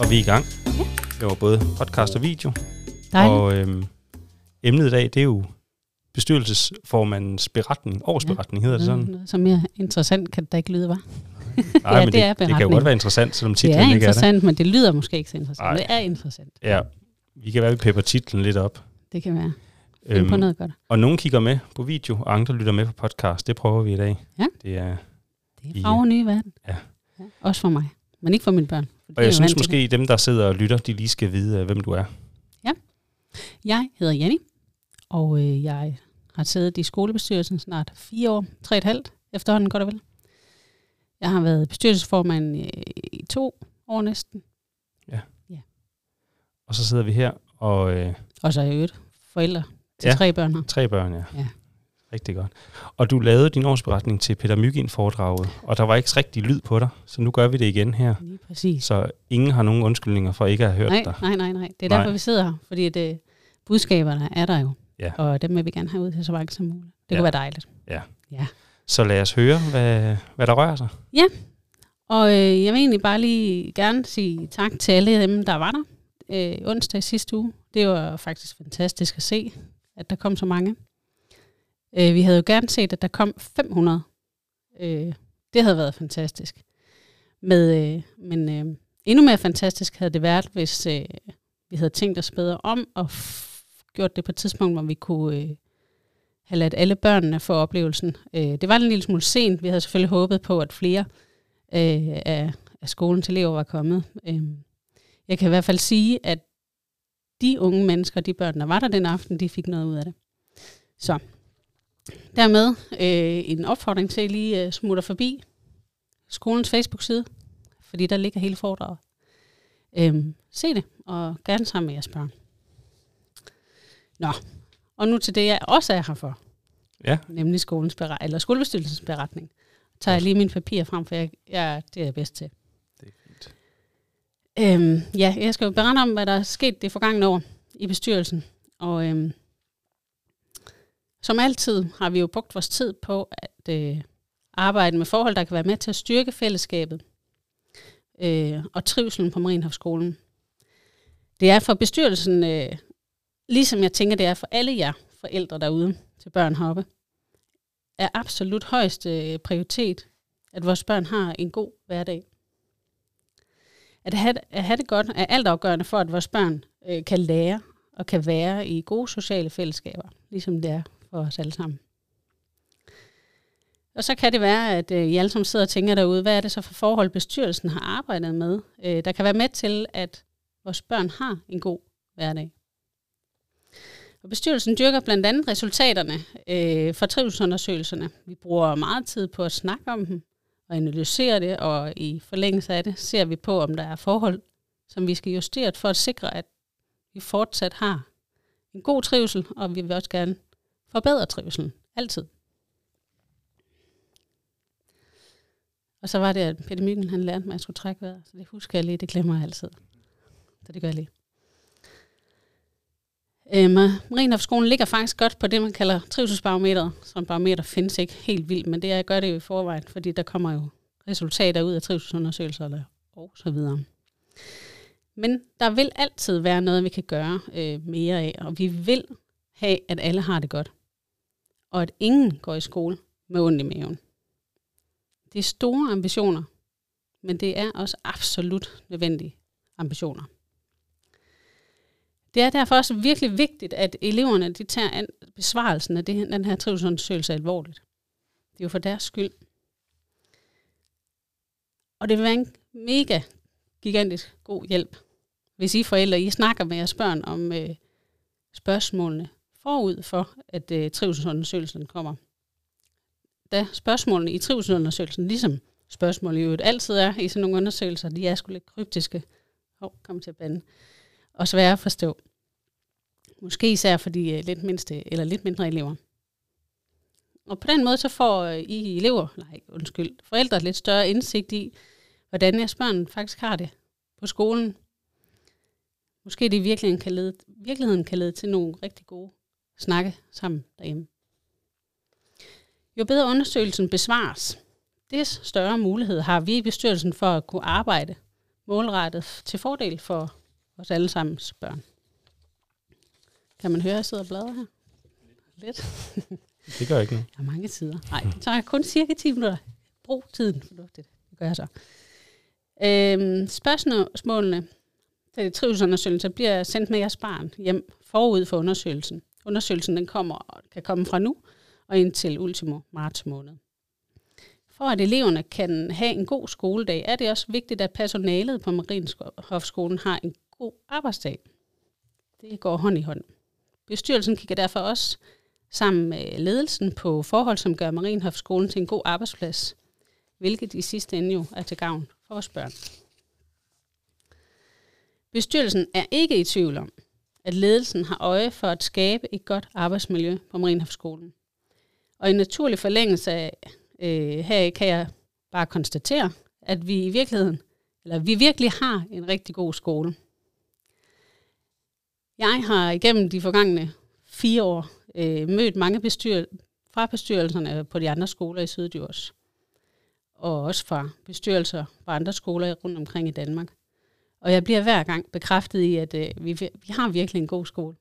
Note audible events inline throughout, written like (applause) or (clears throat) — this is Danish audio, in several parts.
Og vi er i gang. Det var både podcast og video. Dejligt. Og øhm, emnet i dag, det er jo bestyrelsesformandens beretning. Årsberetning hedder det sådan. Noget, som mere interessant kan det da ikke lyde, var. Nej, Ja, men det det, er det kan jo beretning. godt være interessant, selvom Det titlen er ikke er det. interessant, men det lyder måske ikke så interessant. Nej. Det er interessant. Ja, vi kan være, vi pepper titlen lidt op. Det kan være. Find på noget godt. og nogen kigger med på video, og andre lytter med på podcast. Det prøver vi i dag. Ja. Det er, Det er farver nye verden. Ja. ja. Også for mig. Men ikke for mine børn. Og jeg synes måske, dem, der sidder og lytter, de lige skal vide, øh, hvem du er. det. Jeg hedder Jenny, og øh, jeg har siddet i skolebestyrelsen snart fire år, tre og et halvt efterhånden godt og vel. Jeg har været bestyrelsesformand øh, i to år næsten, Og så sidder vi her, og øh, og så er jeg øvrigt forældre til Ja. tre børn her. tre børn, ja. Ja. Rigtig godt. Og du lavede din årsberetning til Peter Myggen foredraget, og der var ikke rigtig lyd på dig, så nu gør vi det igen her. Lige præcis. Så ingen har nogen undskyldninger for ikke at have hørt Nej, dig. nej, nej, nej. Det er Nej. derfor, vi sidder her. Fordi det, budskaberne er der jo. Ja. Og dem vil vi gerne have ud til så mange som muligt. Det Ja. kunne være dejligt. Så lad os høre, hvad, hvad der rører sig. Og øh, jeg vil egentlig bare lige gerne sige tak til alle dem, der var der øh, onsdag i sidste uge. Det var faktisk fantastisk at se, at der kom så mange. Øh, vi havde jo gerne set, at der kom 500. Øh, det havde været fantastisk. Med, øh, men øh, endnu mere fantastisk havde det været, hvis øh, vi havde tænkt os bedre om og f- gjort det på et tidspunkt, hvor vi kunne øh, have ladt alle børnene få oplevelsen. Øh, det var en lille smule sent. Vi havde selvfølgelig håbet på, at flere øh, af, af skolens elever var kommet. Øh, jeg kan i hvert fald sige, at de unge mennesker, de børn, der var der den aften, de fik noget ud af det. Så dermed øh, en opfordring til at lige øh, smutter forbi skolens Facebook-side, fordi der ligger hele foredraget. Øh, se det, og gerne sammen med jeres børn. Nå, og nu til det, jeg også er her for, Ja, nemlig skolens beretning, eller skolebestyrelsens beretning. Tager jeg lige mine papirer frem, for jeg, jeg, det er jeg bedst til. det er fint. Øhm, ja, jeg skal jo berette om, hvad der er sket det forgangne år i bestyrelsen. Og øhm, som altid har vi jo brugt vores tid på at øh, arbejde med forhold, der kan være med til at styrke fællesskabet øh, og trivselen på Marienhofskolen. Det er for bestyrelsen, øh, ligesom jeg tænker, det er for alle jer forældre derude til børn heroppe, er absolut højeste øh, prioritet, at vores børn har en god hverdag at have, at have det godt er altafgørende for, at vores børn øh, kan lære og kan være i gode sociale fællesskaber, ligesom det er for os alle sammen. Og så kan det være, at øh, I alle sammen sidder og tænker derude, hvad er det så for forhold, bestyrelsen har arbejdet med, øh, der kan være med til, at vores børn har en god hverdag. Og bestyrelsen dyrker blandt andet resultaterne øh, for trivselsundersøgelserne. Vi bruger meget tid på at snakke om dem, og analysere det, og i forlængelse af det ser vi på, om der er forhold, som vi skal justere for at sikre, at vi fortsat har en god trivsel, og vi vil også gerne forbedre trivselen. Altid. Og så var det, at Peter Myggen, han lærte mig, at jeg skulle trække vejret, så det husker jeg lige, det glemmer jeg altid. Så det gør jeg lige. Øh, Marienhofskolen ligger faktisk godt på det, man kalder trivselsbarometeret. Som barometer findes ikke helt vildt, men det er, gør det jo i forvejen, fordi der kommer jo resultater ud af trivselsundersøgelser eller, og så videre. Men der vil altid være noget, vi kan gøre øh, mere af, og vi vil have, at alle har det godt. Og at ingen går i skole med ondt i maven. Det er store ambitioner, men det er også absolut nødvendige ambitioner. Det er derfor også virkelig vigtigt, at eleverne de tager an- besvarelsen af det, den her trivselsundersøgelse alvorligt. Det er jo for deres skyld. Og det vil være en mega gigantisk god hjælp, hvis I forældre I snakker med jeres børn om øh, spørgsmålene forud for, at øh, trivselsundersøgelsen kommer. Da spørgsmålene i trivselsundersøgelsen, ligesom spørgsmål i øvrigt altid er i sådan nogle undersøgelser, de er sgu lidt kryptiske. Hov, oh, kom til at bande og svære at forstå. Måske især for de øh, lidt, mindste, eller lidt mindre elever. Og på den måde så får øh, I elever, nej undskyld, forældre lidt større indsigt i, hvordan jeres børn faktisk har det på skolen. Måske det i virkeligheden kan lede, virkeligheden kan lede til nogle rigtig gode snakke sammen derhjemme. Jo bedre undersøgelsen besvares, des større mulighed har vi i bestyrelsen for at kunne arbejde målrettet til fordel for os allesammens børn. Kan man høre, at jeg sidder og bladrer her? Lidt. Det gør ikke noget. Der er mange tider. Nej, det tager kun cirka 10 minutter. Brug tiden fornuftigt. Det gør jeg så. Øhm, spørgsmålene til trivselsundersøgelsen bliver sendt med jeres barn hjem forud for undersøgelsen. Undersøgelsen den kommer, kan komme fra nu og indtil ultimo marts måned. For at eleverne kan have en god skoledag, er det også vigtigt, at personalet på Marienhofskolen har en god arbejdsdag. Det går hånd i hånd. Bestyrelsen kigger derfor også sammen med ledelsen på forhold, som gør Marienhofskolen til en god arbejdsplads, hvilket i sidste ende jo er til gavn for vores børn. Bestyrelsen er ikke i tvivl om, at ledelsen har øje for at skabe et godt arbejdsmiljø på Marienhofskolen. Og i naturlig forlængelse af øh, her kan jeg bare konstatere, at vi i virkeligheden, eller vi virkelig har en rigtig god skole. Jeg har igennem de forgangne fire år øh, mødt mange bestyr fra bestyrelserne på de andre skoler i Syddjurs, og også fra bestyrelser på andre skoler rundt omkring i Danmark. Og jeg bliver hver gang bekræftet i, at øh, vi, vi har virkelig en god skole.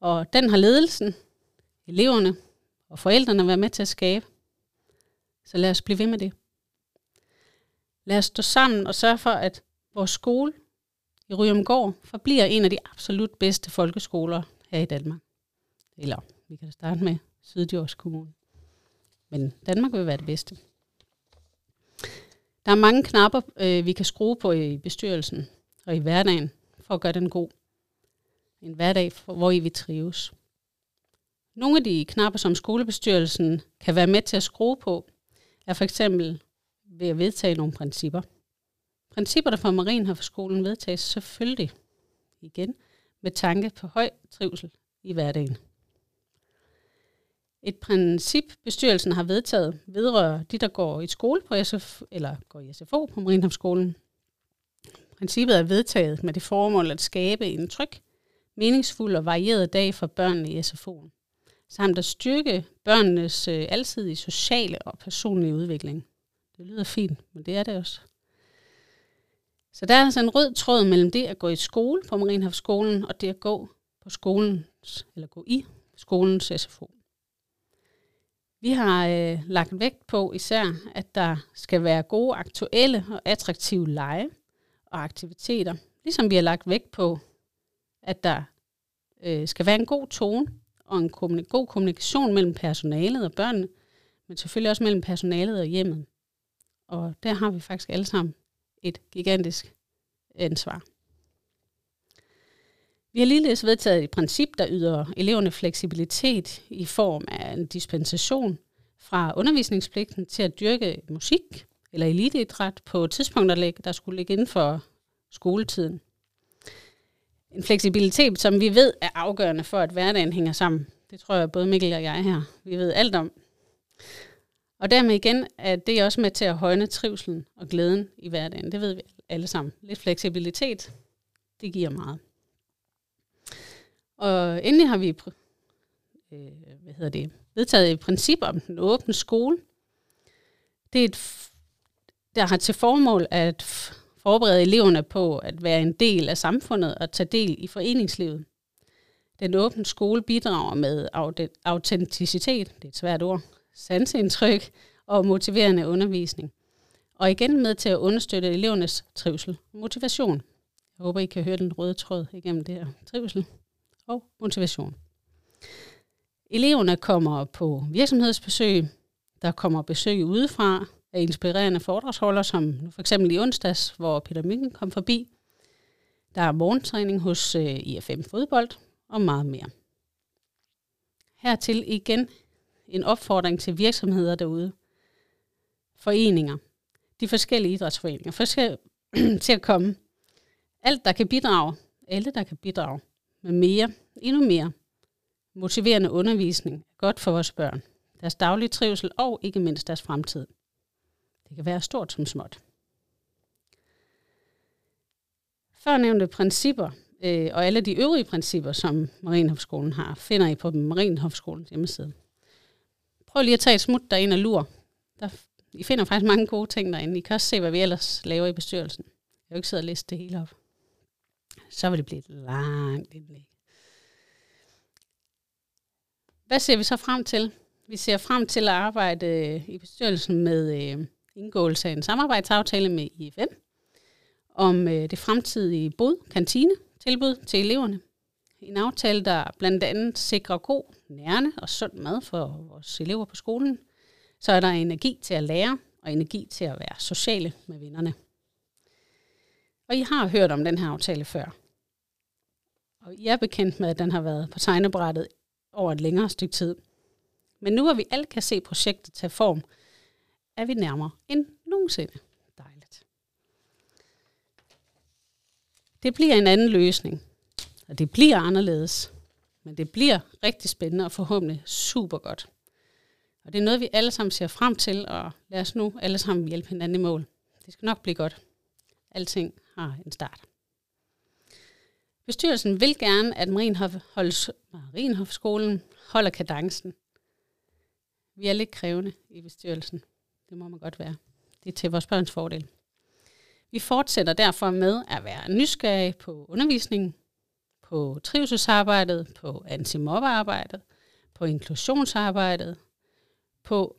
Og den har ledelsen, eleverne og forældrene været med til at skabe. Så lad os blive ved med det. Lad os stå sammen og sørge for, at vores skole i Ryumgård forbliver en af de absolut bedste folkeskoler her i Danmark. Eller vi kan starte med Syddjurs Kommune. Men Danmark vil være det bedste. Der er mange knapper, øh, vi kan skrue på i bestyrelsen og i hverdagen, for at gøre den god. En hverdag, hvor I vi trives. Nogle af de knapper, som skolebestyrelsen kan være med til at skrue på, er for eksempel ved at vedtage nogle principper. Principperne for Marienhof-skolen vedtages selvfølgelig igen med tanke på høj trivsel i hverdagen. Et princip, bestyrelsen har vedtaget, vedrører de, der går i skole på SF, eller går i SFO på Marienhamnskolen. Princippet er vedtaget med det formål at skabe en tryg, meningsfuld og varieret dag for børnene i SFO'en, samt at styrke børnenes øh, alsidige sociale og personlige udvikling. Det lyder fint, men det er det også. Så der er altså en rød tråd mellem det at gå i skole på Marienhavsskolen og det at gå på skolens, eller gå i skolens SFO. Vi har øh, lagt vægt på især, at der skal være gode, aktuelle og attraktive lege og aktiviteter. Ligesom vi har lagt vægt på, at der øh, skal være en god tone og en kommunik- god kommunikation mellem personalet og børnene, men selvfølgelig også mellem personalet og hjemmet. Og der har vi faktisk alle sammen et gigantisk øh, ansvar. Vi har ligeledes vedtaget et princip, der yder eleverne fleksibilitet i form af en dispensation fra undervisningspligten til at dyrke musik eller eliteidræt på tidspunkter, der skulle ligge inden for skoletiden. En fleksibilitet, som vi ved er afgørende for, at hverdagen hænger sammen. Det tror jeg både Mikkel og jeg her, vi ved alt om. Og dermed igen er det også med til at højne trivselen og glæden i hverdagen. Det ved vi alle sammen. Lidt fleksibilitet, det giver meget. Og endelig har vi øh, hvad hedder det, vedtaget et princip om den åbne skole. Det er et, der har til formål at forberede eleverne på at være en del af samfundet og tage del i foreningslivet. Den åbne skole bidrager med autenticitet, det er et svært ord, sansindtryk og motiverende undervisning. Og igen med til at understøtte elevernes trivsel og motivation. Jeg håber, I kan høre den røde tråd igennem det her. Trivsel og motivation. Eleverne kommer på virksomhedsbesøg, der kommer besøg udefra af inspirerende foredragsholdere, som for eksempel i onsdags, hvor Peter Myggen kom forbi. Der er morgentræning hos øh, IFM Fodbold og meget mere. Hertil igen en opfordring til virksomheder derude, foreninger, de forskellige idrætsforeninger, for (clears throat) til at komme. Alt, der kan bidrage, alle, der kan bidrage med mere, endnu mere motiverende undervisning, godt for vores børn, deres daglige trivsel og ikke mindst deres fremtid. Det kan være stort som småt. Førnævnte principper øh, og alle de øvrige principper, som Marienhofskolen har, finder I på Marienhofskolens hjemmeside. Prøv lige at tage et smut derind og lur. Der I finder faktisk mange gode ting derinde. I kan også se, hvad vi ellers laver i bestyrelsen. Jeg har jo ikke siddet og læst det hele op. Så vil det blive et langt indlæg. Hvad ser vi så frem til? Vi ser frem til at arbejde øh, i bestyrelsen med øh, indgåelse af en samarbejdsaftale med IFM om øh, det fremtidige bod, kantine, tilbud til eleverne. En aftale, der blandt andet sikrer god, nærende og sund mad for vores elever på skolen. Så er der energi til at lære og energi til at være sociale med vennerne. Og I har hørt om den her aftale før. Og I er bekendt med, at den har været på tegnebrættet over et længere stykke tid. Men nu hvor vi alle kan se projektet tage form, er vi nærmere end nogensinde. Dejligt. Det bliver en anden løsning, og det bliver anderledes. Men det bliver rigtig spændende og forhåbentlig super godt. Og det er noget, vi alle sammen ser frem til, og lad os nu alle sammen hjælpe hinanden i mål. Det skal nok blive godt. Alting har en start. Bestyrelsen vil gerne, at Marienhof holdes, Marienhofskolen holder kadencen. Vi er lidt krævende i bestyrelsen. Det må man godt være. Det er til vores børns fordel. Vi fortsætter derfor med at være nysgerrige på undervisningen, på trivselsarbejdet, på antimobbearbejdet, på inklusionsarbejdet, på...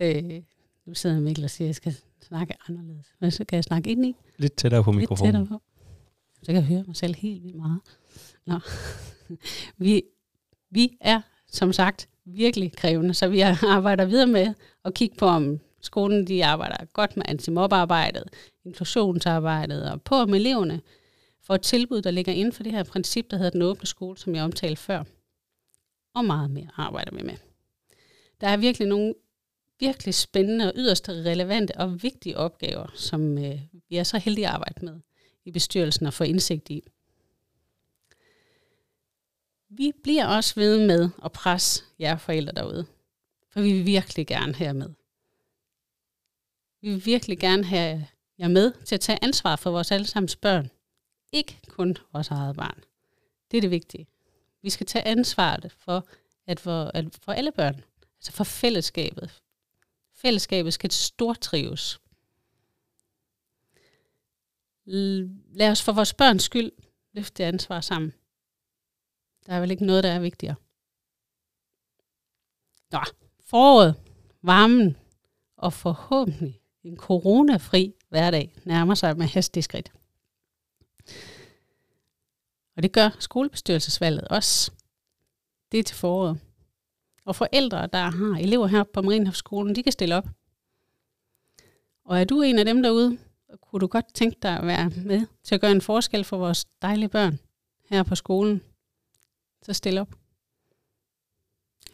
Øh, nu sidder Mikkel og siger, at jeg skal snakke anderledes. Men så kan jeg snakke ind i. Lidt tættere på Lidt mikrofonen. tættere på. Så kan jeg høre mig selv helt vildt meget. Nå. (laughs) vi, vi er, som sagt, virkelig krævende, så vi arbejder videre med at kigge på, om skolen de arbejder godt med antimobbearbejdet, inklusionsarbejdet og på, om eleverne får et tilbud, der ligger inden for det her princip, der hedder den åbne skole, som jeg omtalte før. Og meget mere arbejder vi med. Der er virkelig nogle virkelig spændende og yderst relevante og vigtige opgaver, som øh, vi er så heldige at arbejde med i bestyrelsen og få indsigt i. Vi bliver også ved med at presse jer forældre derude, for vi vil virkelig gerne have jer med. Vi vil virkelig gerne have jer med til at tage ansvar for vores allesammens børn. Ikke kun vores eget barn. Det er det vigtige. Vi skal tage ansvaret for, at for, at for alle børn, altså for fællesskabet. Fællesskabet skal stortrives. Lad os for vores børns skyld løfte det ansvar sammen. Der er vel ikke noget, der er vigtigere. Nå, foråret, varmen og forhåbentlig en coronafri hverdag nærmer sig med hastig skridt. Og det gør skolebestyrelsesvalget også. Det er til foråret. Og forældre, der har elever her på Marienhofskolen, de kan stille op. Og er du en af dem derude, kunne du godt tænke dig at være med til at gøre en forskel for vores dejlige børn her på skolen, så stil op.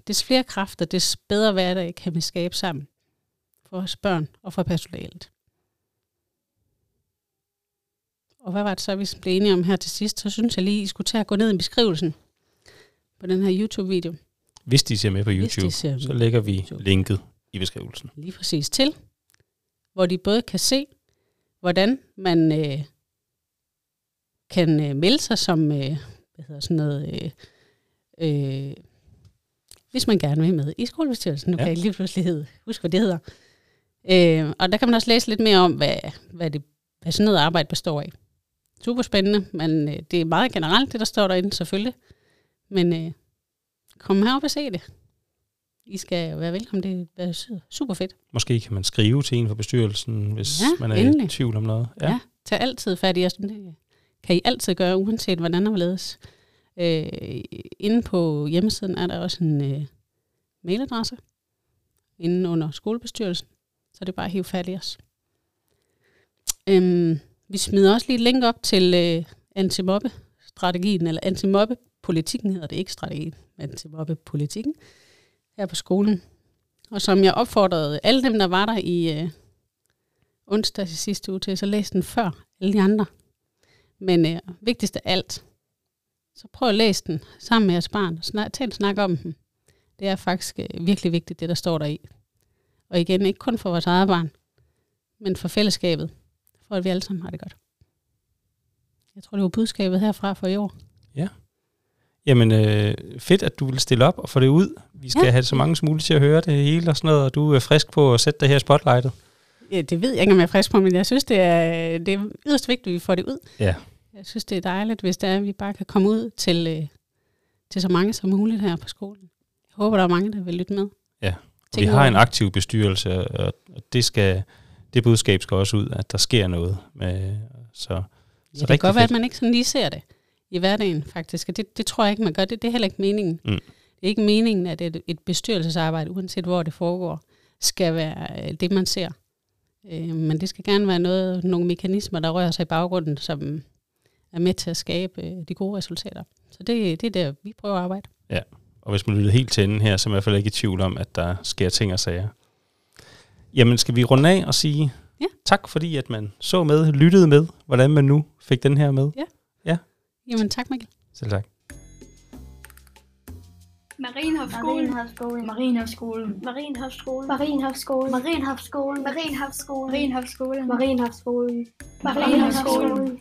Des flere kræfter, des bedre hverdag kan vi skabe sammen for vores børn og for personalet. Og hvad var det så, vi blev enige om her til sidst? Så synes jeg lige, I skulle tage at gå ned i beskrivelsen på den her YouTube-video. Hvis de ser med på YouTube, ser med så lægger vi YouTube. linket i beskrivelsen. lige præcis til, hvor de både kan se, hvordan man øh, kan øh, melde sig som, øh, hvad hedder sådan noget, øh, øh, hvis man gerne vil med i skolebestyrelsen. Nu Ja. kan jeg lige pludselig hedde, hvad det hedder. Øh, og der kan man også læse lidt mere om, hvad, hvad, det, hvad sådan noget arbejde består af. Super spændende, men øh, det er meget generelt, det der står derinde selvfølgelig. Men øh, kom herop og se det. I skal være velkommen, det er super fedt. Måske kan man skrive til en fra bestyrelsen, hvis Ja, man er endelig. i tvivl om noget. Ja. ja tag altid fat i os. Det kan I altid gøre, uanset hvordan og hvorledes. Øh, inde på hjemmesiden er der også en øh, mailadresse, inde under skolebestyrelsen, så det er bare at hive fat i os. Øhm, vi smider også lige et link op til øh, antimobbe-strategien, eller politikken hedder det ikke strategien, antimobbe-politikken, her på skolen. Og som jeg opfordrede alle dem, der var der i øh, onsdag i sidste uge til, så læs den før alle de andre. Men øh, vigtigst af alt, så prøv at læse den sammen med jeres barn, og snak, tag en snak om den. Det er faktisk øh, virkelig vigtigt, det der står der i. Og igen, ikke kun for vores eget barn, men for fællesskabet, for at vi alle sammen har det godt. Jeg tror, det var budskabet herfra for i år. Ja. Jamen, øh, fedt, at du vil stille op og få det ud. Vi skal ja. have så mange som muligt til at høre det hele og sådan noget, og du er frisk på at sætte dig her spotlightet. Ja, det ved jeg ikke, om jeg er frisk på, men jeg synes, det er, det er yderst vigtigt, at vi får det ud. Ja. Jeg synes, det er dejligt, hvis det er, at vi bare kan komme ud til, øh, til så mange som muligt her på skolen. Jeg håber, der er mange, der vil lytte med. Ja, vi har en det. aktiv bestyrelse, og det, skal, det budskab skal også ud, at der sker noget. Med, så, Ja, så det kan godt være, at fedt. man ikke sådan lige ser det i hverdagen, faktisk. Og det, det tror jeg ikke, man gør. Det, det er heller ikke meningen. Mm. Det er ikke meningen, at et, et bestyrelsesarbejde, uanset hvor det foregår, skal være øh, det, man ser. Øh, men det skal gerne være noget, nogle mekanismer, der rører sig i baggrunden, som er med til at skabe øh, de gode resultater. Så det, det er der, vi prøver at arbejde. Og hvis man lytter helt til enden her, så er man i hvert fald ikke i tvivl om, at der sker ting og sager. Jamen, skal vi runde af og sige Ja. tak, fordi at man så med, lyttede med, hvordan man nu fik den her med. Jamen tak, Mikkel. Selv tak. Marienhofskolen. Marienhofskolen. Marienhofskolen. Marienhofskolen. Marienhofskolen. Marienhofskolen. Marienhofskolen. Marienhofskolen. Marienhofskolen. Marienhofskolen.